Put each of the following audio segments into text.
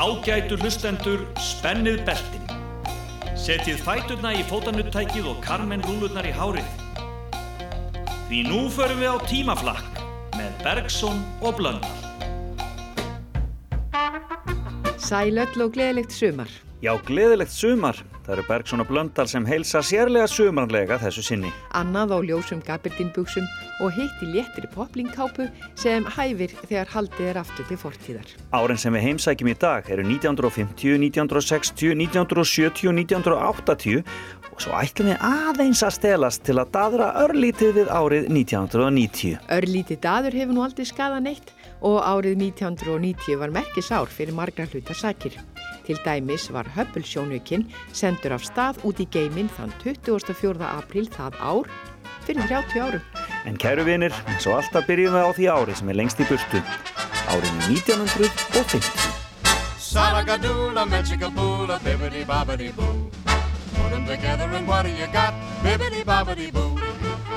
Ágætu hlustendur, spennið beltin. Setjið fæturna í fótanuttækið og karmen rúlurnar í hárið. Því nú förum við á tímaflakk með Bergson og Blöndal. Sælöll og gleðilegt sumar. Já, gleðilegt sumar. Það eru Bergson og Blöndal sem heilsa sérlega sumarnlega þessu sinni. Annað á ljósum gabardínbuksum og hitt í léttri poplingkápu sem hæfir þegar haldið er aftur til fortíðar. Árin sem við heimsækjum í dag eru 1950, 1960, 1970 og 1980 og svo ætlum við aðeins að stelast til að dadra örlítið við árið 1990. Örlítið daður hefur nú aldrei skadað neitt og árið 1990 var merkisár fyrir margra hluta sakir. Til dæmis var Hubble-sjónukinn sendur af stað út í geiminn þann 24. apríl það ár fyrir 30 árum. En kæru vinir, svo alltaf byrjum við á því ári sem er lengst í burtu. Árið 1950. Salagadoola, Mechicaboola, bibbidi bobbidi boo. Put them together and what do you got? Bibbidi bobbidi boo.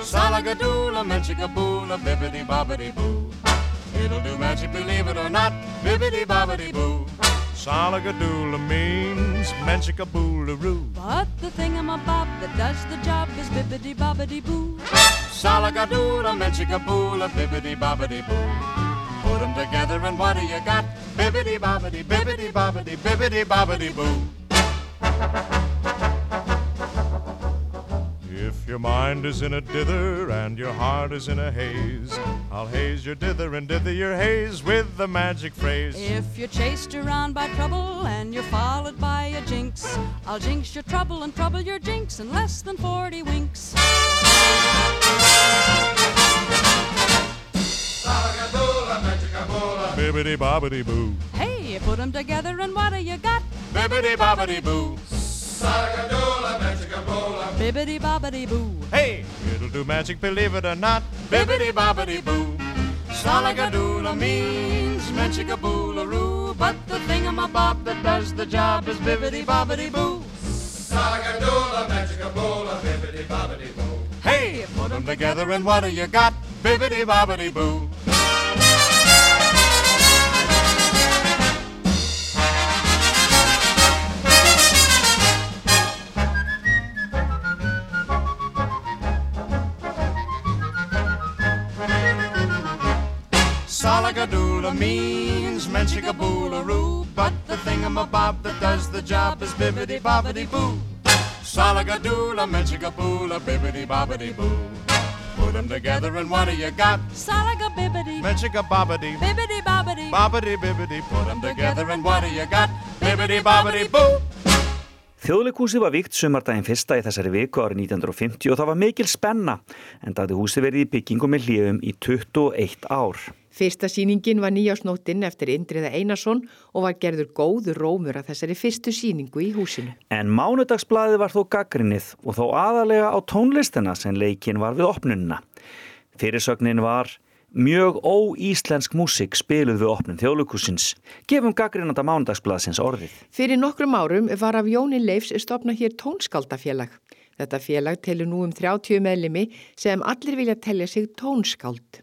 Salagadoola, Mechicaboola, bibbidi bobbidi boo. It'll do magic, believe it or not. Bibbidi bobbidi boo. Salagadoola means Menchikaboolaroo. But the thingamabob that does the job is bibbidi bobbidi boo. Salagadoola, Menchikaboola, bibbidi bobbidi boo. Put them together and what do you got? Bibbidi bobbidi, bibbidi bobbidi, bibbidi bobbidi boo. If your mind is in a dither and your heart is in a haze, I'll haze your dither and dither your haze with the magic phrase. If you're chased around by trouble and you're followed by a jinx, I'll jinx your trouble and trouble your jinx in less than 40 winks. Bibbidi bobbidi boo. Hey, you put 'em together and what do you got? Bibbidi bobbidi boo. Bibbidi bobbidi boo. Hey, it'll do magic, believe it or not. Bibbidi bobbidi boo. Salagadoola means Menchikaboolaroo, but the thingamabob that does the job is bibbidi bobbidi boo. Salagadoola, Mechicaboola, bibbidi bobbidi boo. Hey, put them together and what do you got? Bibbidi bobbidi boo. Salagadoola means Menchikaboolaroo, but the thingamabob that does the job is bibbidi bobbidi boo. Salagadoola, Menchikaboola, bibbidi bobbidi boo. Put them together and what do you got? Salaga bibbidi. Menchikabobbidi, Bibbidi bobbidi. bobbidi bibbidi. Put them together and what do you got? Bibbidi bobbidi boo. Þjóðleikúsið var víkt sumardaginn fyrsta í þessari viku árið 1950 og það var mikil spenna en það hefði húsið verið í byggingum með hljöfum í 21 ár. Fyrsta síningin var nýjásnóttinn eftir Indriða Einarsson og var gerður góður rómur að þessari fyrstu síningu í húsinu. En mánudagsblæði var þó gaggrinnið og þó aðalega á tónlistina sem leikin var við opnunina. Fyrirsögnin var mjög óíslensk músik spiluð við opnun þjóðleikúsins. Gefum gaggrinnanda mánudagsblæðsins orðið. Fyrir nokkrum árum var af Jóni Leifs stopna hér tónskaldafélag. Þetta félag telur nú um 30 meðlimi sem allir vilja telja sig tónskáld.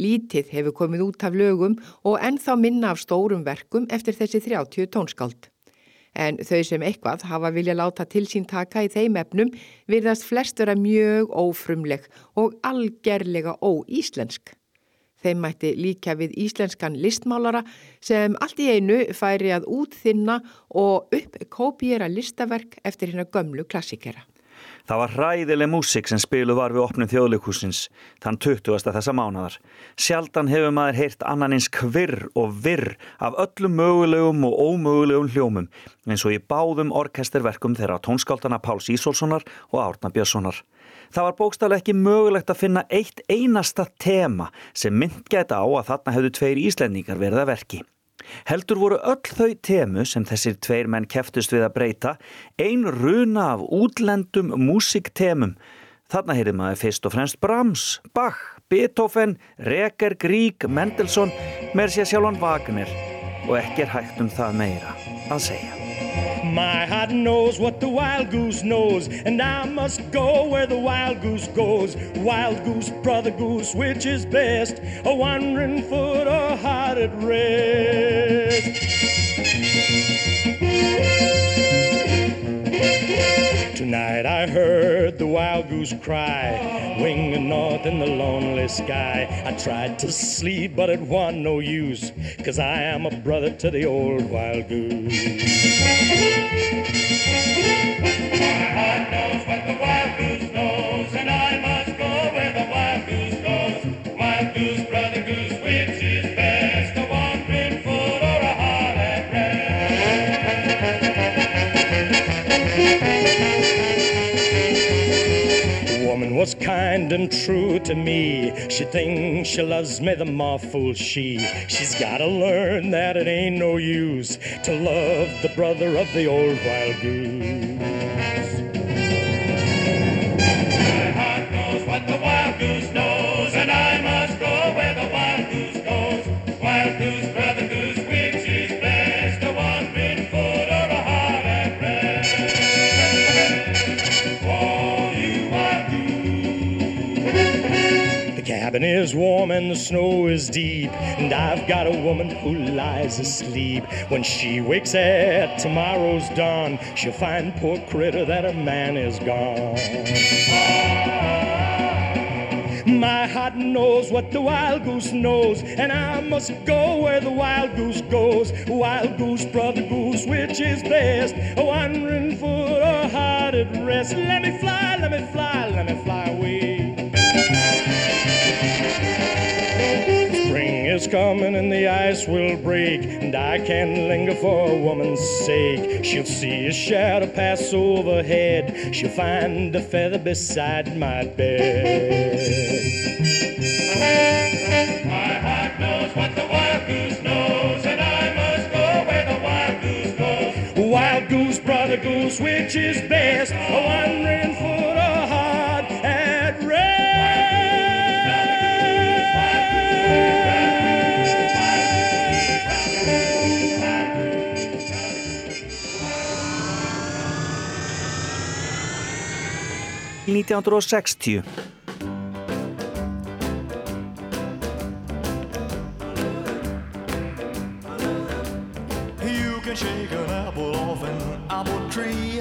Lítið hefur komið út af lögum og ennþá minna af stórum verkum eftir þessi 30 tónskáld. En þau sem eitthvað hafa vilja láta til sín taka í þeim efnum virðast flest vera mjög ófrumleg og algerlega óíslensk. Þeim mætti líka við íslenskan listmálara sem allt í einu færi að útþinna og uppkópjera listaverk eftir hérna gömlu klassikera. Það var hræðileg músik sem spiluð var við opnum þjóðleikúsins þann 20. þessa mánadar. Sjaldan hefur maður heyrt annan eins kvirr og virr af öllum mögulegum og ómögulegum hljómum eins og í báðum orkesterverkum þeirra tónskáltana Páls Ísólfssonar og Árna Björnssonar. Það var bókstaflega ekki mögulegt að finna eitt einasta tema sem mynd geta á að þarna hefðu tveir íslendingar verið að verki. Heldur voru öll þau temu sem þessir tveir menn keftust við að breyta ein runa af útlendum músiktemum. Þarna heyrði maður fyrst og fremst Brahms, Bach, Beethoven, Reker, Grieg, Mendelssohn, Mercia sjálfan Wagner og ekki er hægt um það meira að segja. My heart knows what the wild goose knows, and I must go where the wild goose goes. Wild goose, brother goose, which is best? A wandering foot or heart at rest? Tonight I heard the wild goose cry, winging north in the lonely sky. I tried to sleep, but it was no use, 'cause I am a brother to the old wild goose. And true to me. She thinks she loves me, the more fool she. She's gotta learn that it ain't no use to love the brother of the old wild goose. Cabin is warm and the snow is deep, and I've got a woman who lies asleep. When she wakes at tomorrow's dawn, she'll find poor critter that her man is gone. My heart knows what the wild goose knows, and I must go where the wild goose goes. Wild goose, brother goose, which is best? A wandering foot or heart at rest? Let me fly, let me fly, let me fly away. Coming and the ice will break, and I can't linger for a woman's sake. She'll see a shadow pass overhead, she'll find a feather beside my bed. My heart knows what the wild goose knows, and I must go where the wild goose goes. Wild goose, brother goose, which is best? A wandering foot 1960 You can shake an apple off an apple tree.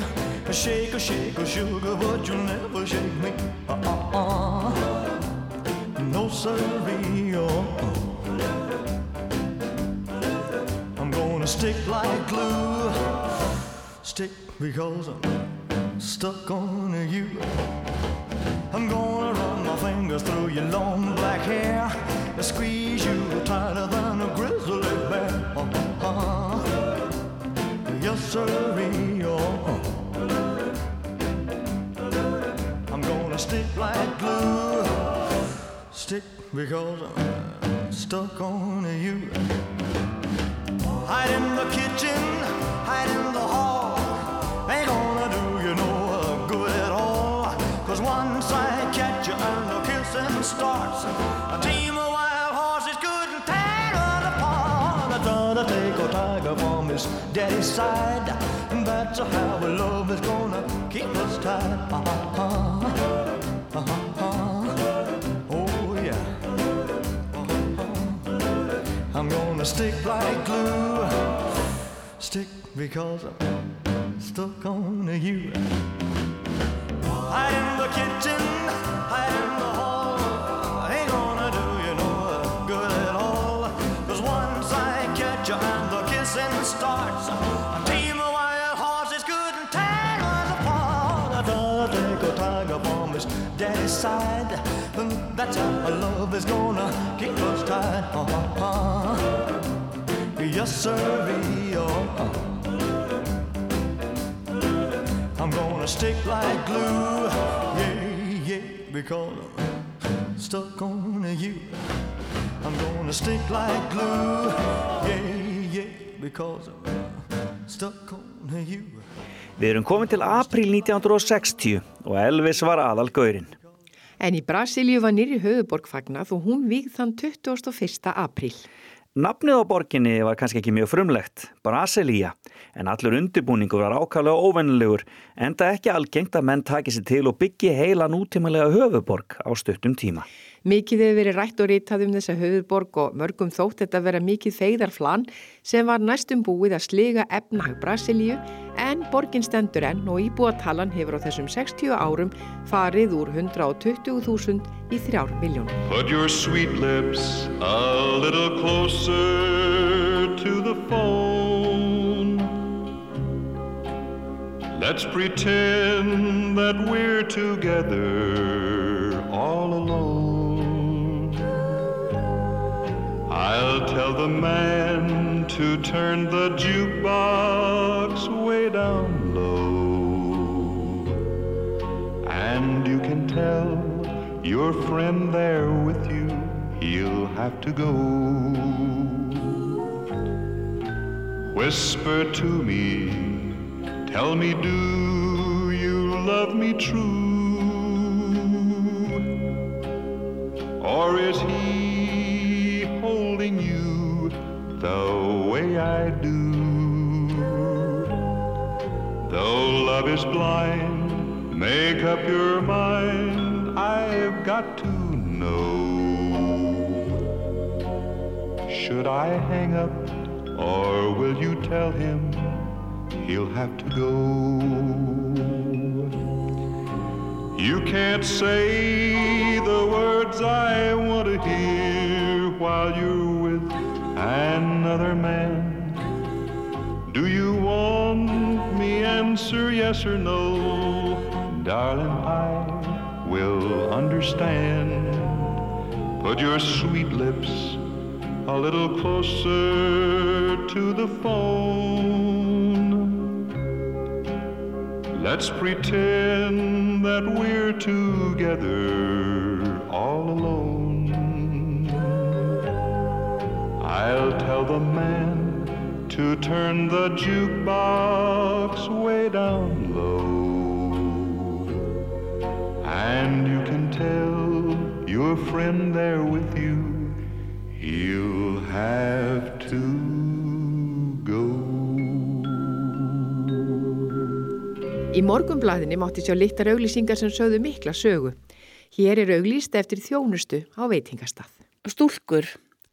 Shake a shake a sugar, but you'll never shake me. Uh-uh. No siree. Oh. I'm gonna stick like glue. Stick because I'm stuck on tiger from his daddy's side. That's how our love is gonna keep us tied. Uh-huh. Uh-huh. Oh, yeah. Uh-huh. I'm gonna stick like glue. Stick because I'm stuck on you. Hide in the kitchen, side. That's how love is gonna keep us tied. Uh-huh. Yes, sirree. Oh. I'm gonna stick like glue, yeah, yeah, because I'm stuck on you. I'm gonna stick like glue, yeah, yeah, because I'm stuck on you. Við erum komin til april 1960 og Elvis var aðal gaurinn. En í Brasilíu var nýri höfuborg fagnað og hún vígð þann 21. apríl. Nafnið á borginni var kannski ekki mjög frumlegt, Brasilia, en allur undirbúningur var ákvæmlega óvennilegur, enda ekki algengt að menn taki sér til og byggi heila nútímalega höfuborg á stuttum tíma. Mikið hefur verið rætt og rítað um þessa höfuðborg og mörgum þótt þetta vera mikið feyðarflan sem var næstum búið að sliga efnahag Brasilíu en borgin stendur enn og íbúatalan hefur á þessum 60 árum farið úr 120.000 í 3 miljónum. Put your sweet lips a little closer to the phone. Let's pretend that we're together all alone. I'll tell the man to turn the jukebox way down low. And you can tell your friend there with you, he'll have to go. Whisper to me, tell me, do you love me true? Or is he the way I do? Though love is blind, make up your mind, I've got to know. Should I hang up, or will you tell him he'll have to go? You can't say the words I want to hear while you're another man. Do you want me answer yes or no? Darling, I will understand. Put your sweet lips a little closer to the phone. Let's pretend that we're together all alone. I'll tell the man to turn the jukebox way down low. And you can tell your friend there with you, he'll have to go. Í morgumblaðinni mátti sjá littar auglýsingar sem sögðu mikla sögu. Hér er auglýst eftir þjónustu á veitingastað. Stúlkur.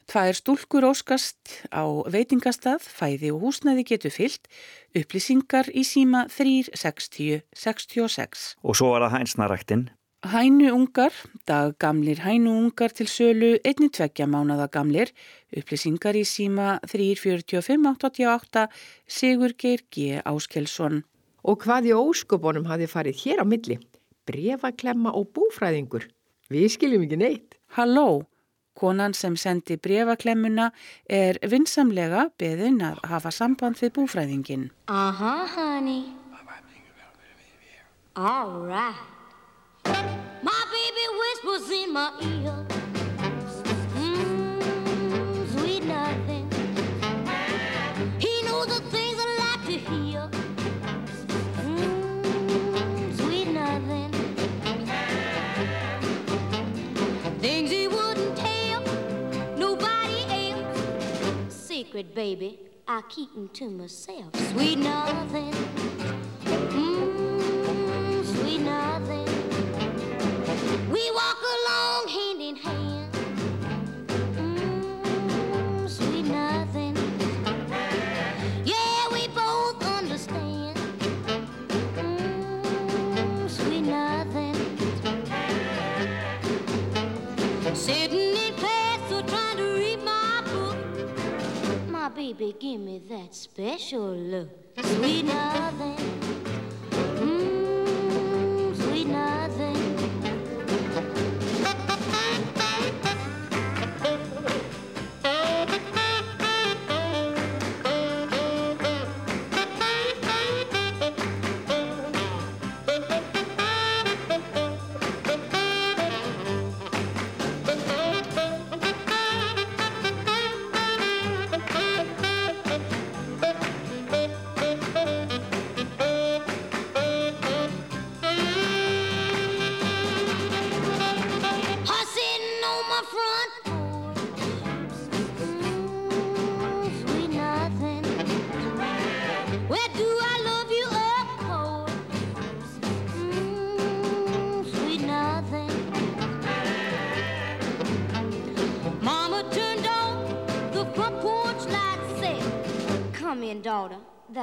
Tvær stúlkur óskast á veitingastað, fæði og húsnæði getur fyllt, upplýsingar í síma 36066. Og svo var það hænsnaræktinn. Hænuungar, daggamlir hænuungar til sölu, einni tveggja mánada gamlir, upplýsingar í síma 34588, Sigur Geir G. Áskelsson. Og hvað í ósköpunum hafi farið hér á milli? Brefaklemma og búfræðingur. Við skiljum ekki neitt. Halló, konan sem sendi brefaklemmuna er vinsamlega beðin að hafa samband við búfræðingin. Uh-huh, honey. All right. My baby whispers in my ear. Secret, baby, I keep 'em to myself. Sweet nothing. That special look.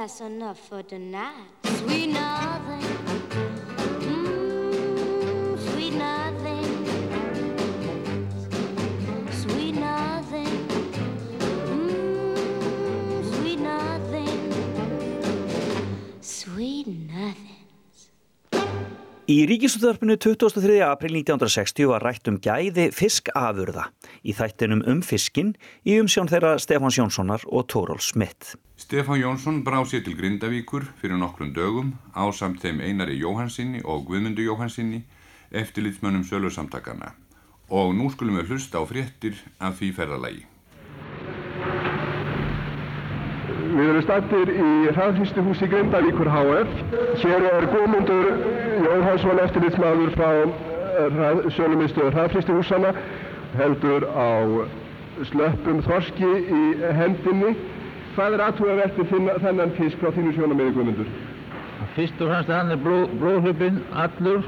that's enough for tonight. Í ríkisúttarpinu 23. april 1960 var rætt um gæði fiskafurða í þættinum um fiskin í umsjón þeirra Stefáns Jónssonar og Tóról Smith. Stefán Jónsson brá sér til Grindavíkur fyrir nokkrum dögum á samt þeim Einari Jóhansinni og Guðmundu Jóhansinni eftirlitsmönnum sölusamtakana og nú skulum við hlusta á fréttir af því ferðalagi. Við erum stættir í hraðhýstuhúsi Grindavíkur HF. Hér er Guðmundur Jóhansson eftirlitsmaður frá hrað, sölumistuður hraðhýstuhúsana heldur á slöppum þorski í hendinni. Hvað er aðtúavert við þennan fisk frá þínu sjónamiði Guðmundur? Fyrst og fremst hann er bló, blóðhlöpinn allur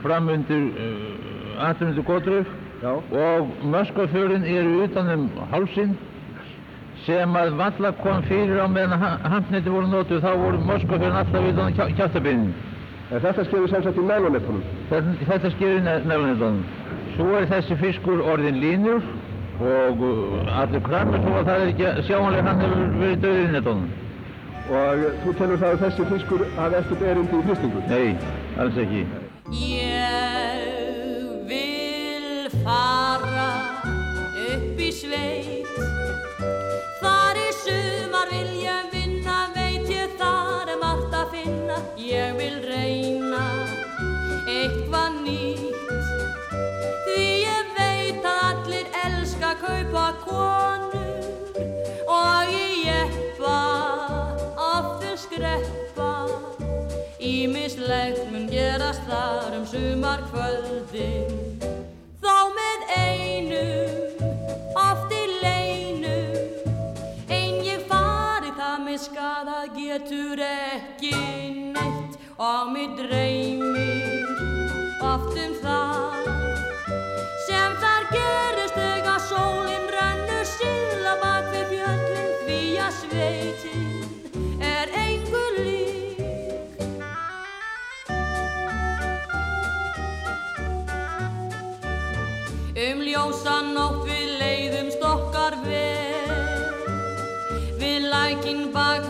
framundir uh, aðtunundur gotruf og möskafjörinn eru utan um hálsinn sem að valla kom fyrir á meðan handneti voru nótuð þá voru möskafjörinn alltaf utan kjá, kjáttabinninn. Þetta skefur sem sagt í nælunettunum? Þetta, þetta skefur í nælunettunum. Svo er þessi fiskur orðin línur og uh, allur kramur svo að það er ekki sjáanlega hann hefur verið döður í nettunum. Og þú telur það að þessi fiskur hafi ekkert erindi í fristingu? Nei, alls ekki. Ég vil fara upp í sveit elska kaupa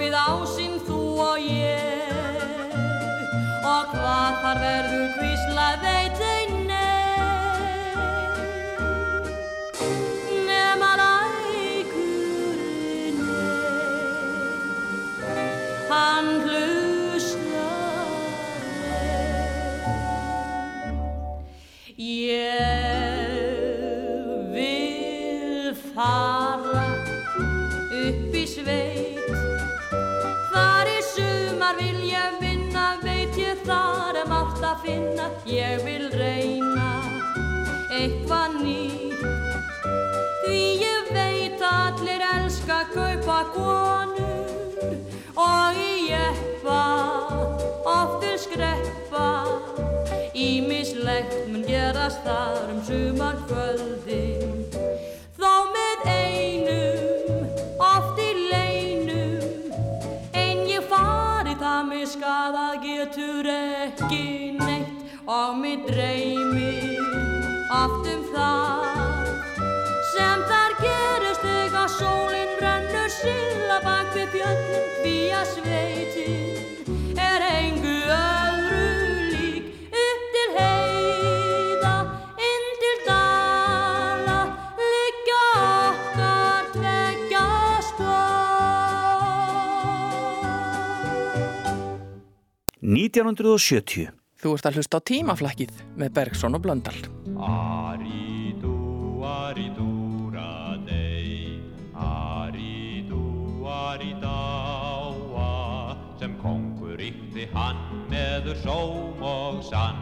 við ásinn þú og ég. Og hvað þar verður Ég vil reyna eitthvað nýtt. Því ég veit allir elska kaupa konur Og ég jeppa oft til skreppa. Ímislegt mun gerast þar um sumar Því að sveitin er engu öðru lík. Upp til heiða, inn til dala Liggja okkar tveggja stóð 1970 Þú ert að hlusta á tímaflækið með Bergson og Blöndal. Aridú, aridúra meður sóm og sann,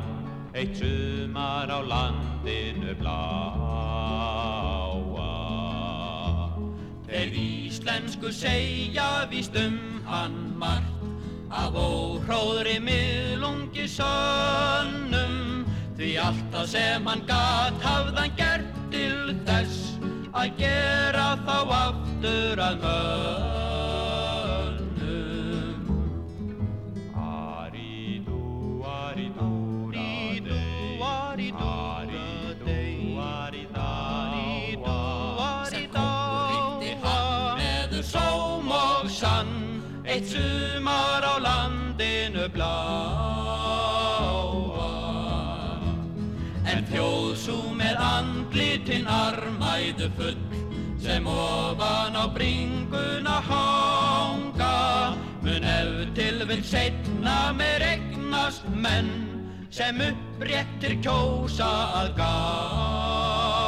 eitt sumar á landinu bláa. Þeir íslensku segja víst um hann margt, af óhróðri miðlungi sönnum því alltaf sem hann gat hafðan gert til þess að gera þá aftur að mönnum landinu bláa. En þjóðsú með andlitin armæðu full sem ofan á bringuna hanga. Mun ef til vil setna með regnast menn sem uppréttir kjósa að ganga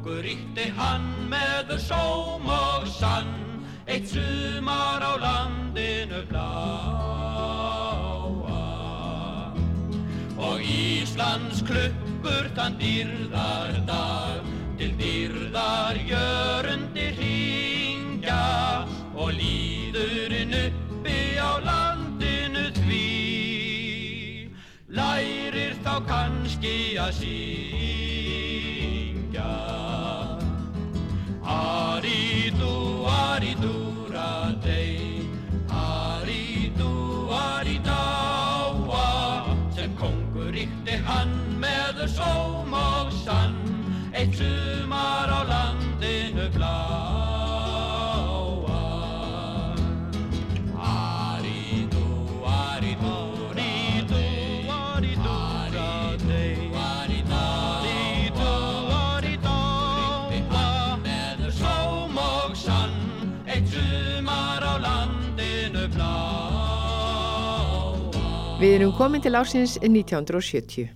kongur ríkti hann með sóm og sann eitt sumar á landinu bláa. Og Íslands klukkur þann dýrðar dag til dýrðar jörundi hringja. Og líðurinn uppi á landinu því lærir þá kannski að syngja hann með sóm og sann. Eitt sumar á landinu Við erum komin til ásins 1970.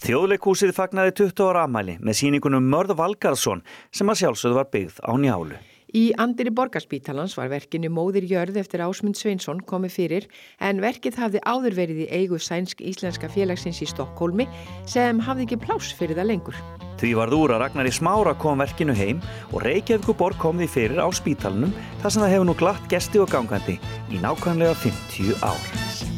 Þjóðleikúsið fagnaði 20 ára amæli með síningunum Mörð Valgarðsson sem að sjálfsögðu var byggð á njálu. Í andiri borgarspítalans var verkinu Móðir Jörð eftir Ásmund Sveinsson komið fyrir en verkið hafði áður verið í eigu sænsk-íslenska félagsins í Stokkólmi sem hafði ekki pláss fyrir það lengur. Því varð úr að Ragnari Smára kom verkinu heim og Reykjavíkuborg kom því fyrir á spítalunum þar sem það hefur nú glatt gesti og gangandi í nákvæmlega 50 ár.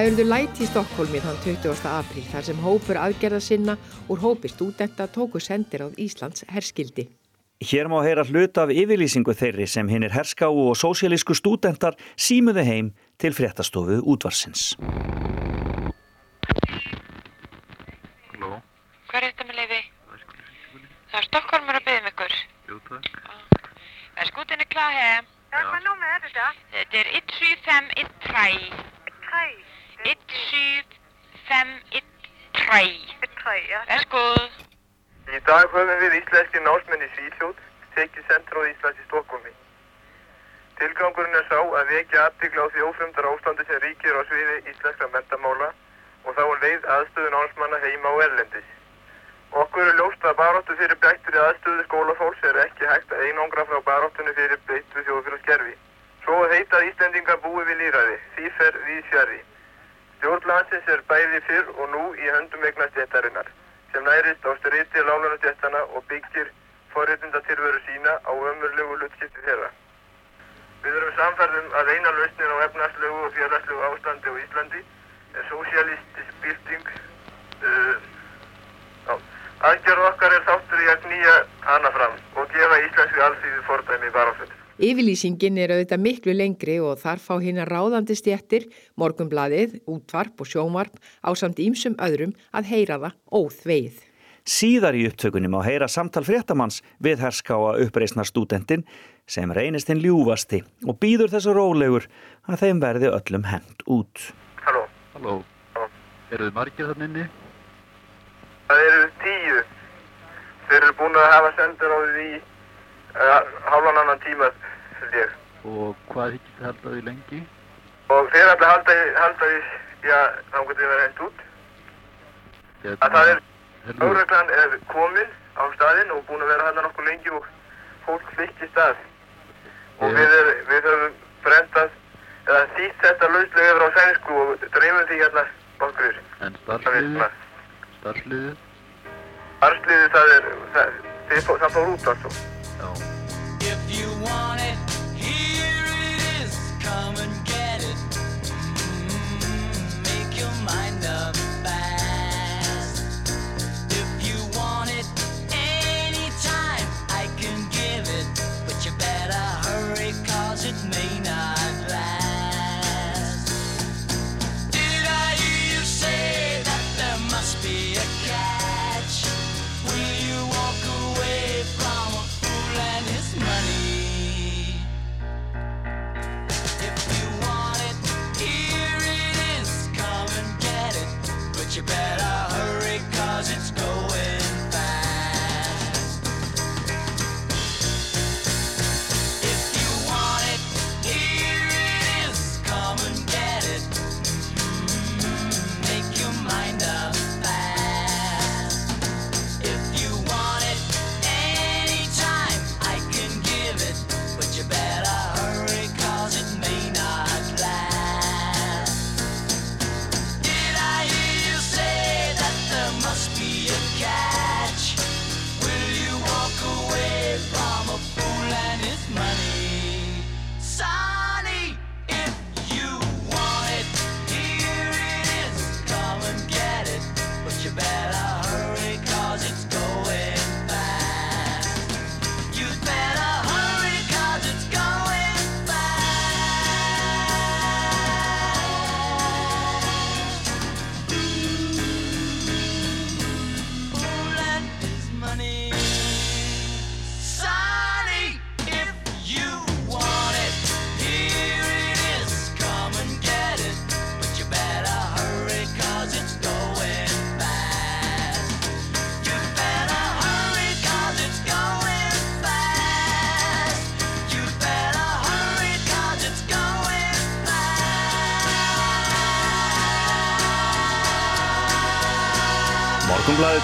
Það eruðu læti í Stokkólmi þann 20. apríl þar sem hópur aðgerða sinna úr hópi stúdenta tóku sendir á Íslands herskildi. Hér má heyra hluta af yfirlýsingu þeirri sem hinn er herskáu og sósialísku stúdentar símuðu heim til fréttastofu útvarsins. Hvað er þetta með leiði? Það er Stokkólmur að byggja um ykkur. Jú, takk. Er her. Ja, hvad nummer er det der? Det er 17513. 3. 17513. 3, ja. Værsgo. Í dag höfum við íslenski námsmenn í Svíþjóð tekið sendiróð Íslands í Stokkólmi. Tilgangurinn er sá að vekja aðbyggla á því ófremdar ástandi sem ríkir á sviði íslenskra mentamála og þá er leið aðstöðu námsmanna heima og erlendis. Okkur er ljóst að baróttu fyrir bættur í aðstöðu skólafólks er ekki hægt að einangra frá baróttunni fyrir beittu þjóðfélagsgerfi. Svo heita að Íslendingar búi við líraði, því fer við fjari. Stjórnlandsins er bæði fyrr og nú í höndum eignastjættarinnar sem nærist á styriti lánunastjættana og byggir forréttinda tilveru sína á ömurlegu hlutskipti þeirra. Við erum samferðum að eina lausnin á efnarslegu og félagslegu ástandi á Íslandi er sósialistisk bylting. Uh, Aðgerð okkar er þáttur í að knýja hana fram og gefa íslenski allsýði fordæmi baráfell. Yfirlýsingin er auðvitað miklu lengri og þar fá hérna ráðandi stjettir, morgumbladið, útvarp og sjónvarp á samt ímsum öðrum að heyra það óþveið. Síðar í upptökunni má heyra samtal fréttamanns við herskáa uppreisna stúdentin sem reynist hinn ljúfasti og býður þessu rólegur að þeim verði öllum hend út. Halló. Halló. Eru þið margir þannig inni? Það eru tíu. Þeir eru búin að hafa sendur á því hálfan annan tíma, held ég. Og hvað higgir þið halda því lengi? Og þeir ætla að halda, halda því, já, þá getur við verið hend út. Að það er, Lögreglan er komin á staðinn og búin að vera hérna nokkuð lengi og fólk flytt í stað. Og við, er, við höfum brentast, eða þýtt þetta lauslega yfir á sænsku og dreifum því hérna nokkur. En starfsliðið? Starfsliðið? Starfsliðið það er, það, það, það fór út altså.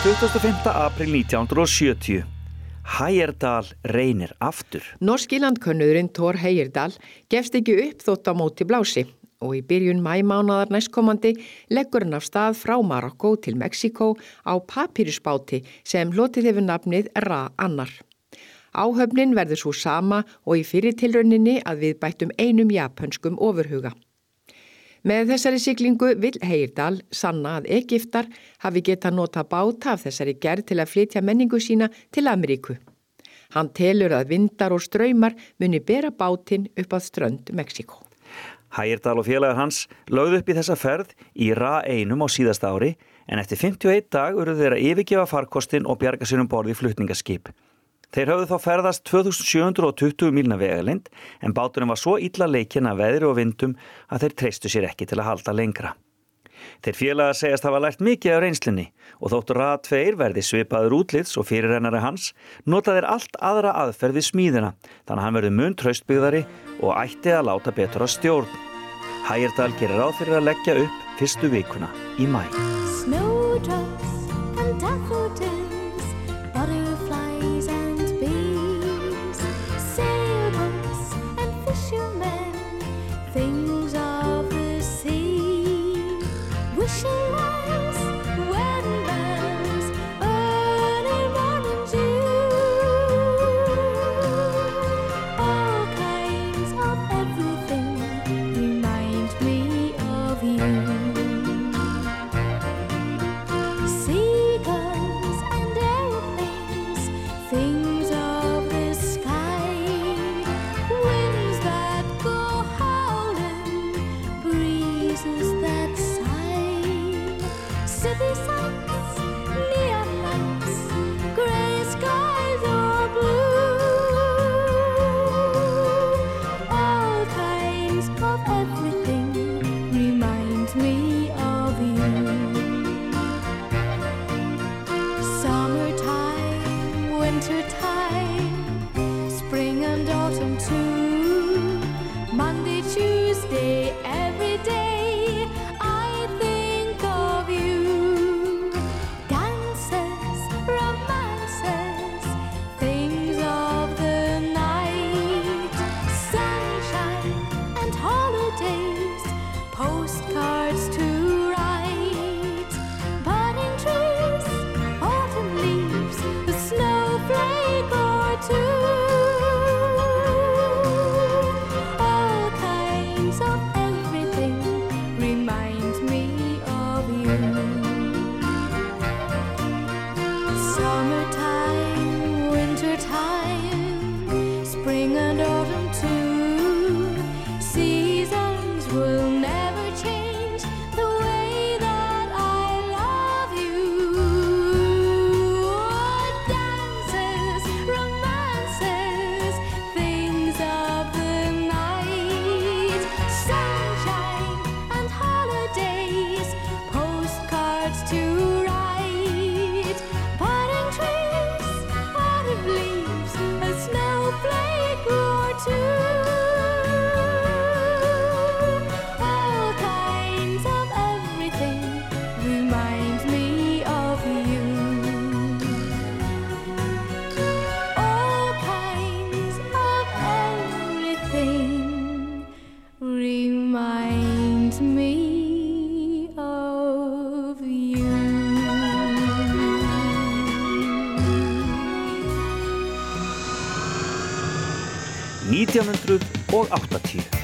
25. april 1970. Hægerdal reynir aftur. Norski landkönnurinn Thor Heyerdal gefst ekki upp þótt á móti blási og í byrjun mæmánadar næstkomandi leggur hann af stað frá Marokko til Mexiko á papýrusbáti sem hlotið hefur nafnið Ra Annar. Áhöfnin verður svo sama og í fyrirtilrauninni að við bættum einum japanskum ofurhuga. Með þessari siglingu vil Heyrdal sanna að Egiptar hafi geta nota báta af þessari gerð til að flytja menningu sína til Ameríku. Hann telur að vindar og ströymar muni bera bátinn upp að strönd Mexiko. Hægirdal og félagar hans lögðu upp í þessa ferð í Ra einum á síðasta ári en eftir 51 dag urðu þeirra yfirgefa farkostin og bjarga sér um borði flutningaskip. Þeir hafðu þá ferðast 2720 milna vegalind en báturinn var svo illa leikinn af veðri og vindum að þeir treystu sér ekki til að halda lengra. Þeir félagar segjast hafa lært mikið af reynslinni og þóttur að tveir verði svipaður útlits og fyrirrennari hans notaðir allt aðra aðferð við smíðina þannig að hann verði mun tröstbyggðari og ætti að láta betur að stjórn. Hægirdal gerir áfyrir að leggja upp fyrstu vikuna í mæ. 1980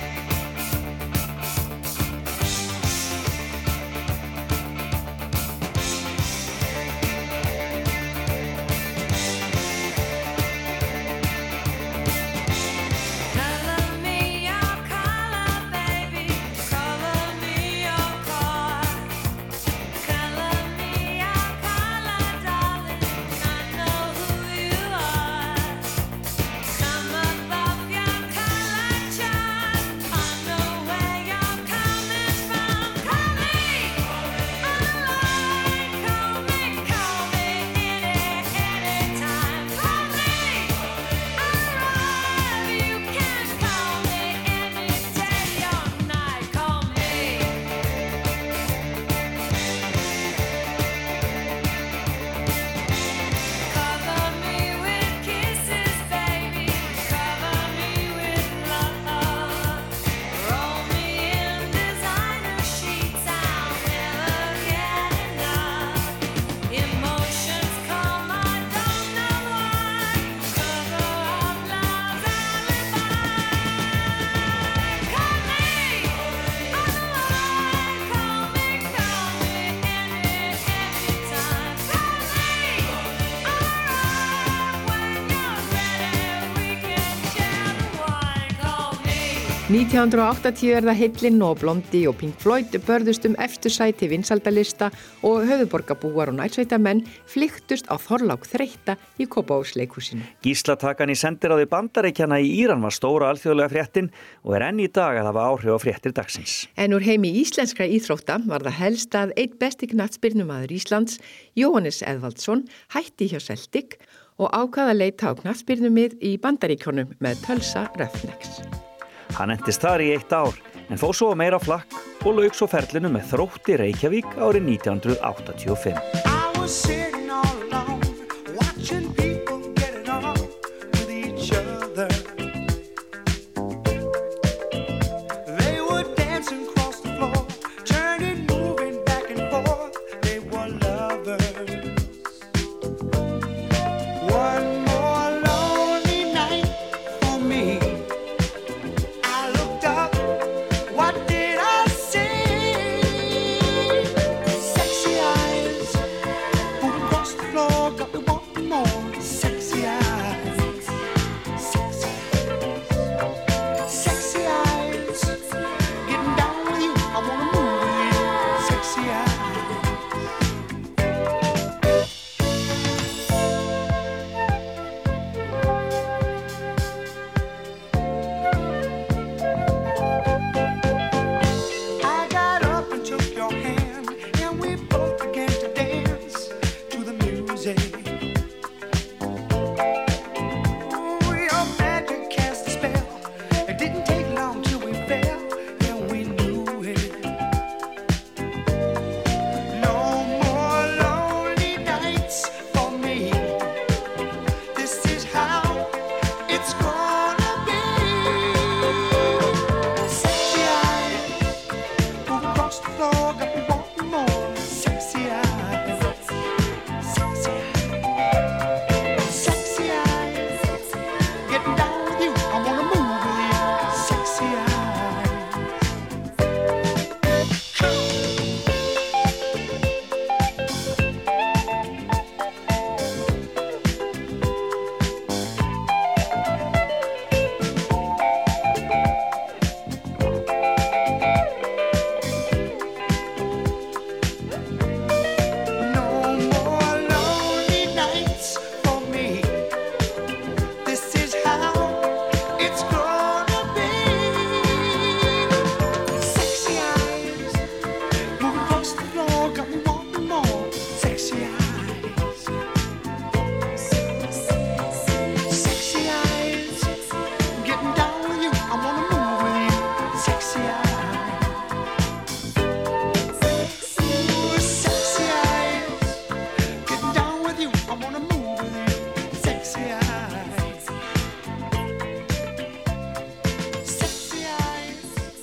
1980 er það Hillin og Blondi og Pink Floyd börðust um eftirsæti vinsaldalista og höfuborgabúar og nætsveitamenn flyktust á Þorlák þreita í Kópáhúsleikusinu. Gíslatakan í sendiráði bandaríkjana í Íran var stóra alþjóðlega fréttin og er enn í dag að hafa áhrif á fréttir dagsins. En úr heimi íslenskra íþrótta var það helst að eitt besti knatsbyrnumadur Íslands, Jóhannes Edvaldsson, hætti hjá Celtic og ákvaða leita á knatsbyrnumið í bandaríkjónum með Tölsa Röfnex. Hann endist þar í eitt ár en fóð svo meira flakk og lauk svo ferlinu með þrótti Reykjavík árið 1985.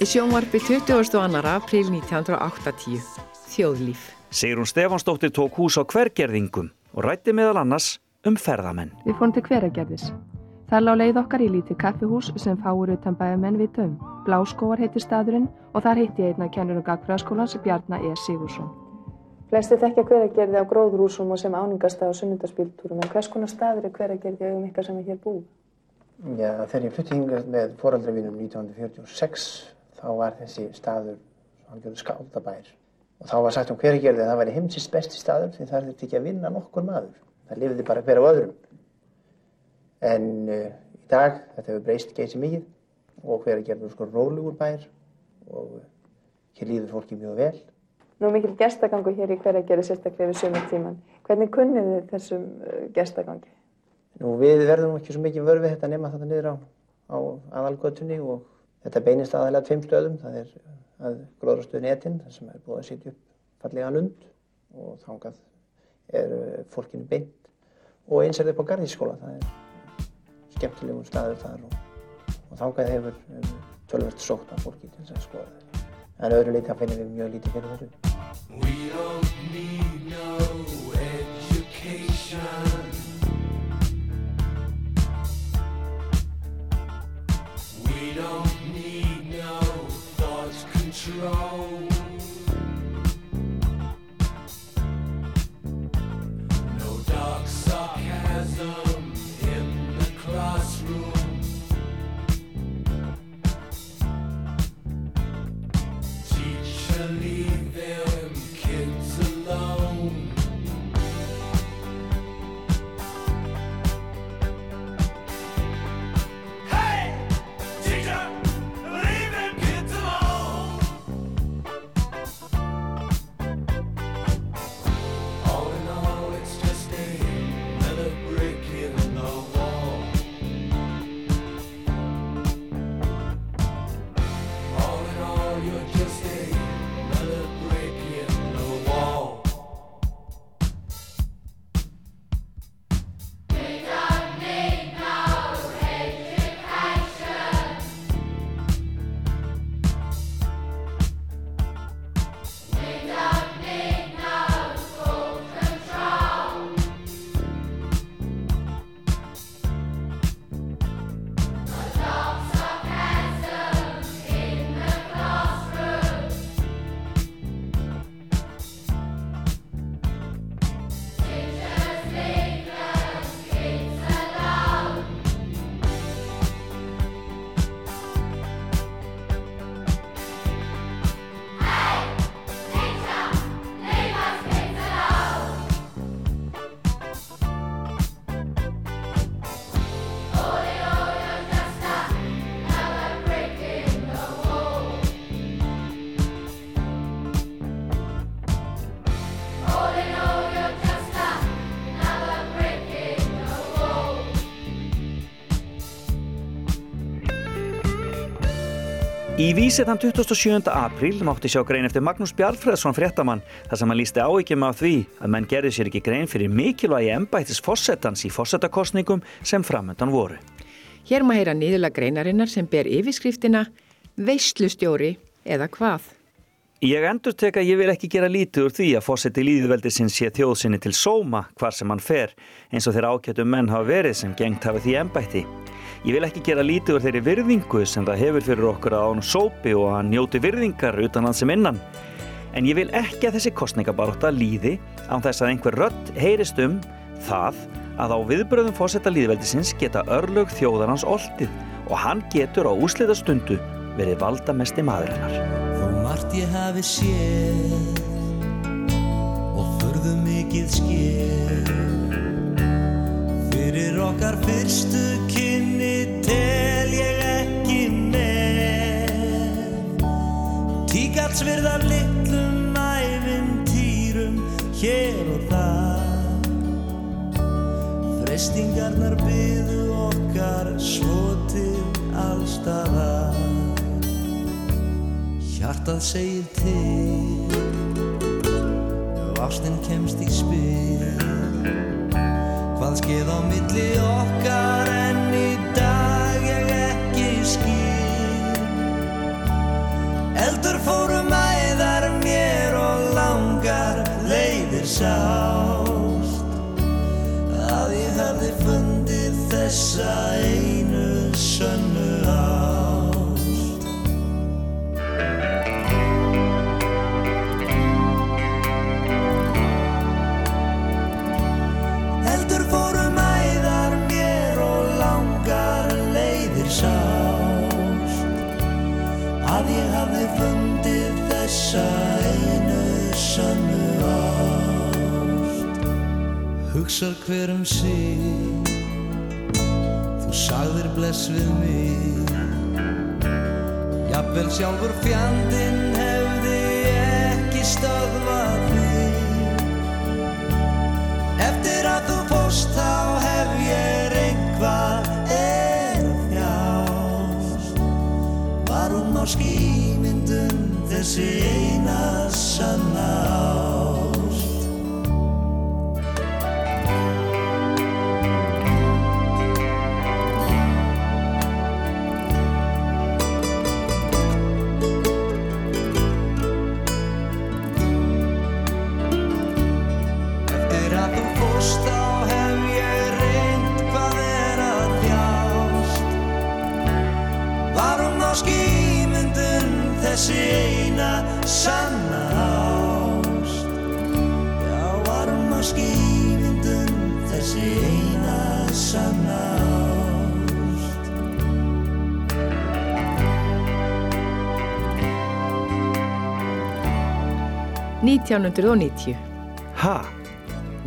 sjónvarpi 22. apríl 1980. Þjóðlíf. Sigrún Stefansdóttir tók hús á hvergerðingum og rætti meðal annars um ferðamenn. Við fórum til hveragerðis. Það lá leið okkar í lítið kaffihús sem fáur utan bæjamenn við töm. Bláskóar heitir staðurinn og þar hitti ég einna kennurum Gagfræðaskólans Bjarnar E. Sigursson. Flesti þekkja hveragerði á gróðrúsum og sem áningastað og sunnundaspíltúrum, en hvers konar staður er hveragerði á um ykkar sem er hér búið? Já, þegar ég flutti hingað með foreldravinum 1946 þá var þessi staður algjörðu skáldabær og þá var sagt um hveragerði að það væri heimsins besti staður því það þurfti ekki að vinna nokkur maður. Það lifði bara hver af öðrum. En uh, í dag þetta hefur breyst geysi mikið og hveragerði er sko rólugur bær og uh, hér líður fólki mjög vel. Nú mikil gestagangu hér í hveragerði sérstaklega við sumartíman. Hvernig kunnið þið þessum uh, gestagangi? Nú við verðum ekki svo mikið vörfið þetta nema þetta niður á, á aðalgötunni og þetta beinist aðalega tveim stöðum. Það er að gróðrastöðun etinn þar sem er búið að setja upp fallega lund og þangað er uh, fólkinu beint og eins er þetta upp á Garðískóla. Það er skemmtilegur staður þar og, og þangað hefur um, tölvert sótt af fólki til þess að skoða þetta. En öðru leiti að finnum við mjög lítið fyrir þessu. Í vísi þann 27. apríl mátti sjá grein eftir Magnús Bjartfreðsson fréttamann þar sem hann lísti áhyggjum af því að menn gerði sér ekki grein fyrir mikilvægi embættis fossettans í fossettakostningum sem framöndan voru. Hér má heyra nýðulega greinarinnar sem ber yfirskriftina Veislustjóri eða hvað. Ég endur tek að ég vil ekki gera lítið úr því að fósetti líðveldisins sé þjóðsynni til sóma hvar sem hann fer eins og þeirra ákjötum menn hafa verið sem gengt hafa því embætti. Ég vil ekki gera lítið úr þeirri virðingu sem það hefur fyrir okkur að án sópi og að njóti virðingar utan hans sem innan. En ég vil ekki að þessi kostningabaróta líði án þess að einhver rödd heyrist um það að á viðbröðum fósetta líðveldisins geta örlög þjóðarans oltið og hann getur á úslita stundu verið valdamesti maðurinnar. Þó margt ég hafi séð og förðu mikið skér Fyrir okkar fyrstu kynni tel ég ekki með. Tíkatsvirðar litlum ævintýrum hér og þar. Freistingarnar byðu okkar svo til allstaðar Hjartað segir til Ef ástin kemst í spil. Hvað skeið á milli okkar En Eldur fórum æðar mér Og langar leiðir sást. Að ég hefði fundið þessa einu Hugsar hver um sig. Þú sagðir bless við mig. Jafnvel sjálfur fjandinn hefði ekki stöðvað þig Eftir að þú fórst þá hef ég eitthvað er þjást Var hún á skýmyndun þessi eina sanna ást þessi eina sanna ást Já, varum á skýmyndun þessi eina sanna ást 1990. Ha?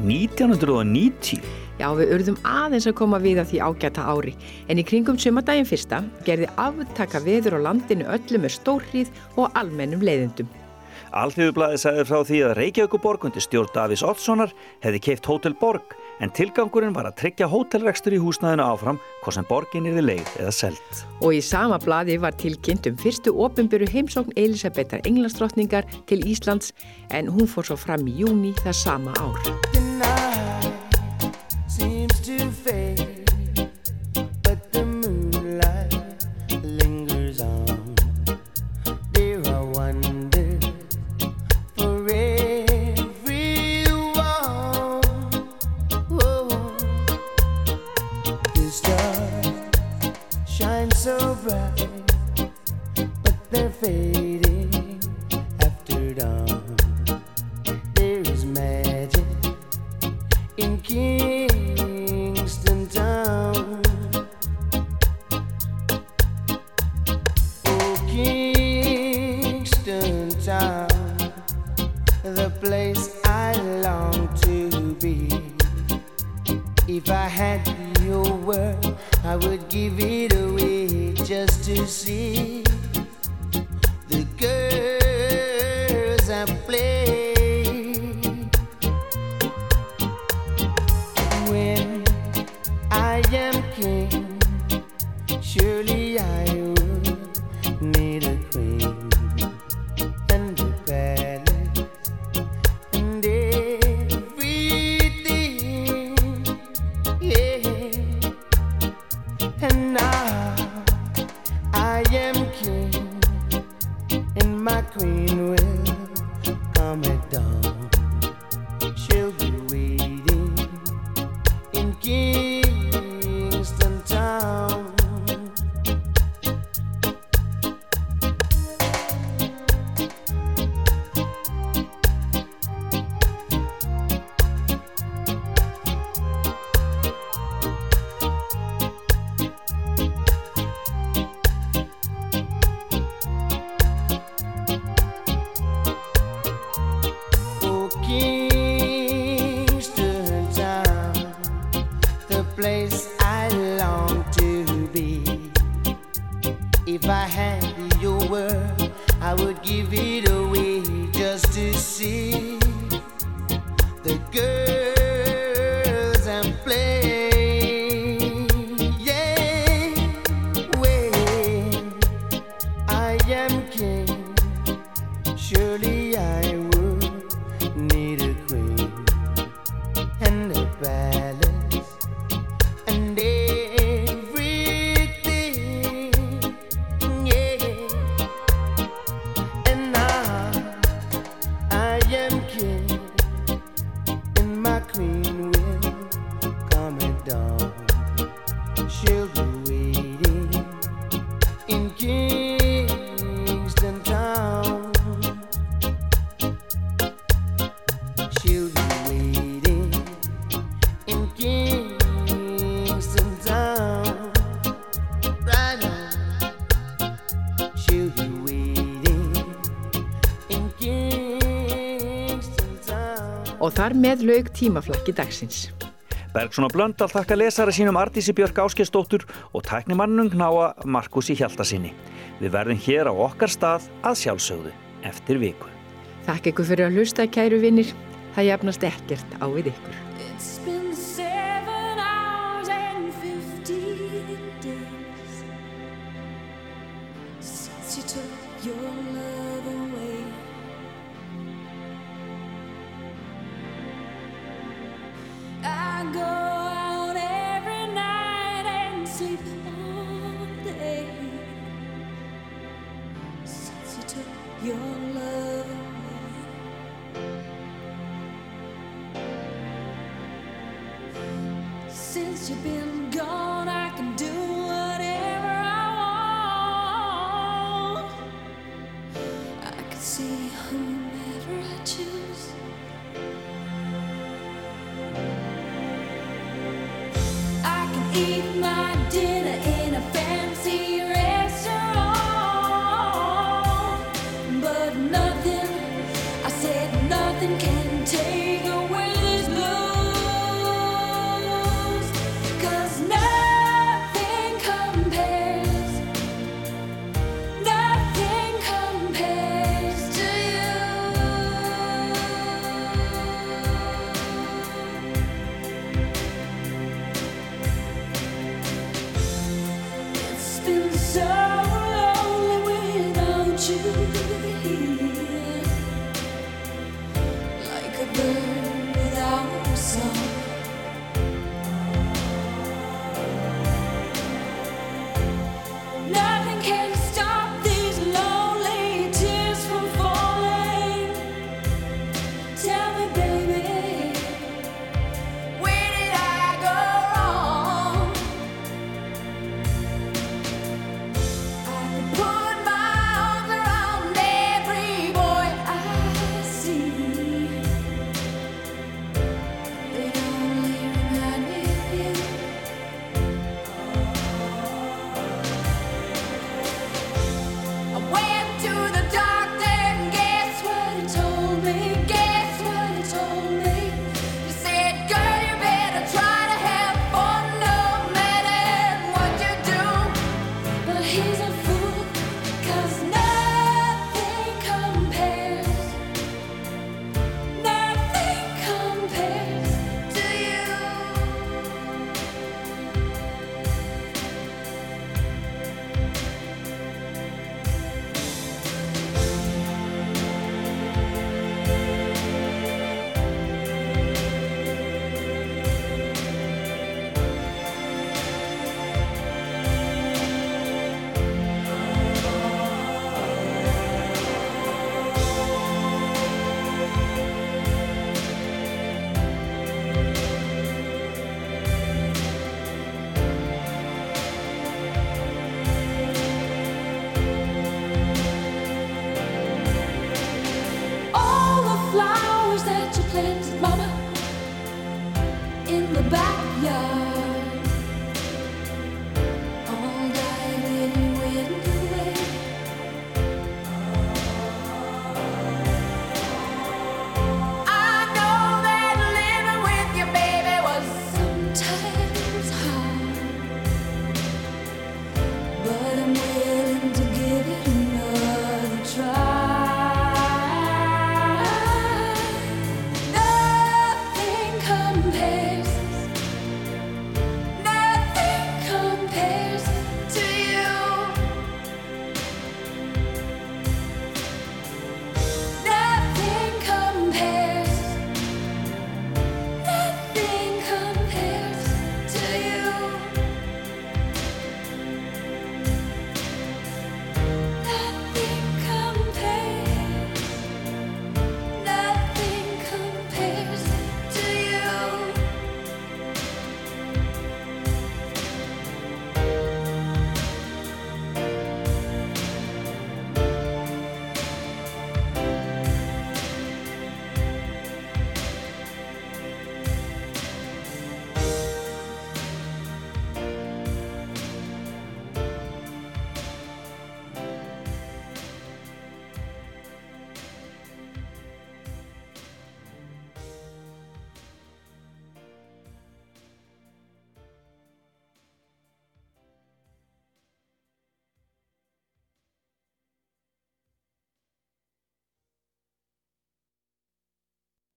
1990? Já, við urðum aðeins að koma við að því ágæta ári, en í kringum sumardaginn fyrsta gerði aftaka veður á landinu öllu með stórrið og almennum leiðindum. Alþjóðublaði sagði frá því að Reykjavíkuborg undir stjórn Davís Oddssonar hefði keift Hótel Borg en tilgangurinn var að tryggja hótelrekstur í húsnaðinu áfram hvort sem borgin er leið eða selt. Og í sama blaði var tilkynnt um fyrstu ofinböru heimsókn Elisabethar Englandsdrottningar til Íslands en hún fór svo fram í júni það sama ár. Þar með lög tímaflakki dagsins. Bergson og Blöndal þakka lesara sínum Artísi Björg Áskistóttur og tæknimannum Gnáa Markus í Hjaltasinni. Við verðum hér á okkar stað að sjálfsögðu eftir viku. Þakk ykkur fyrir að hlusta kæru vinnir. Það jafnast ekkert á við ykkur.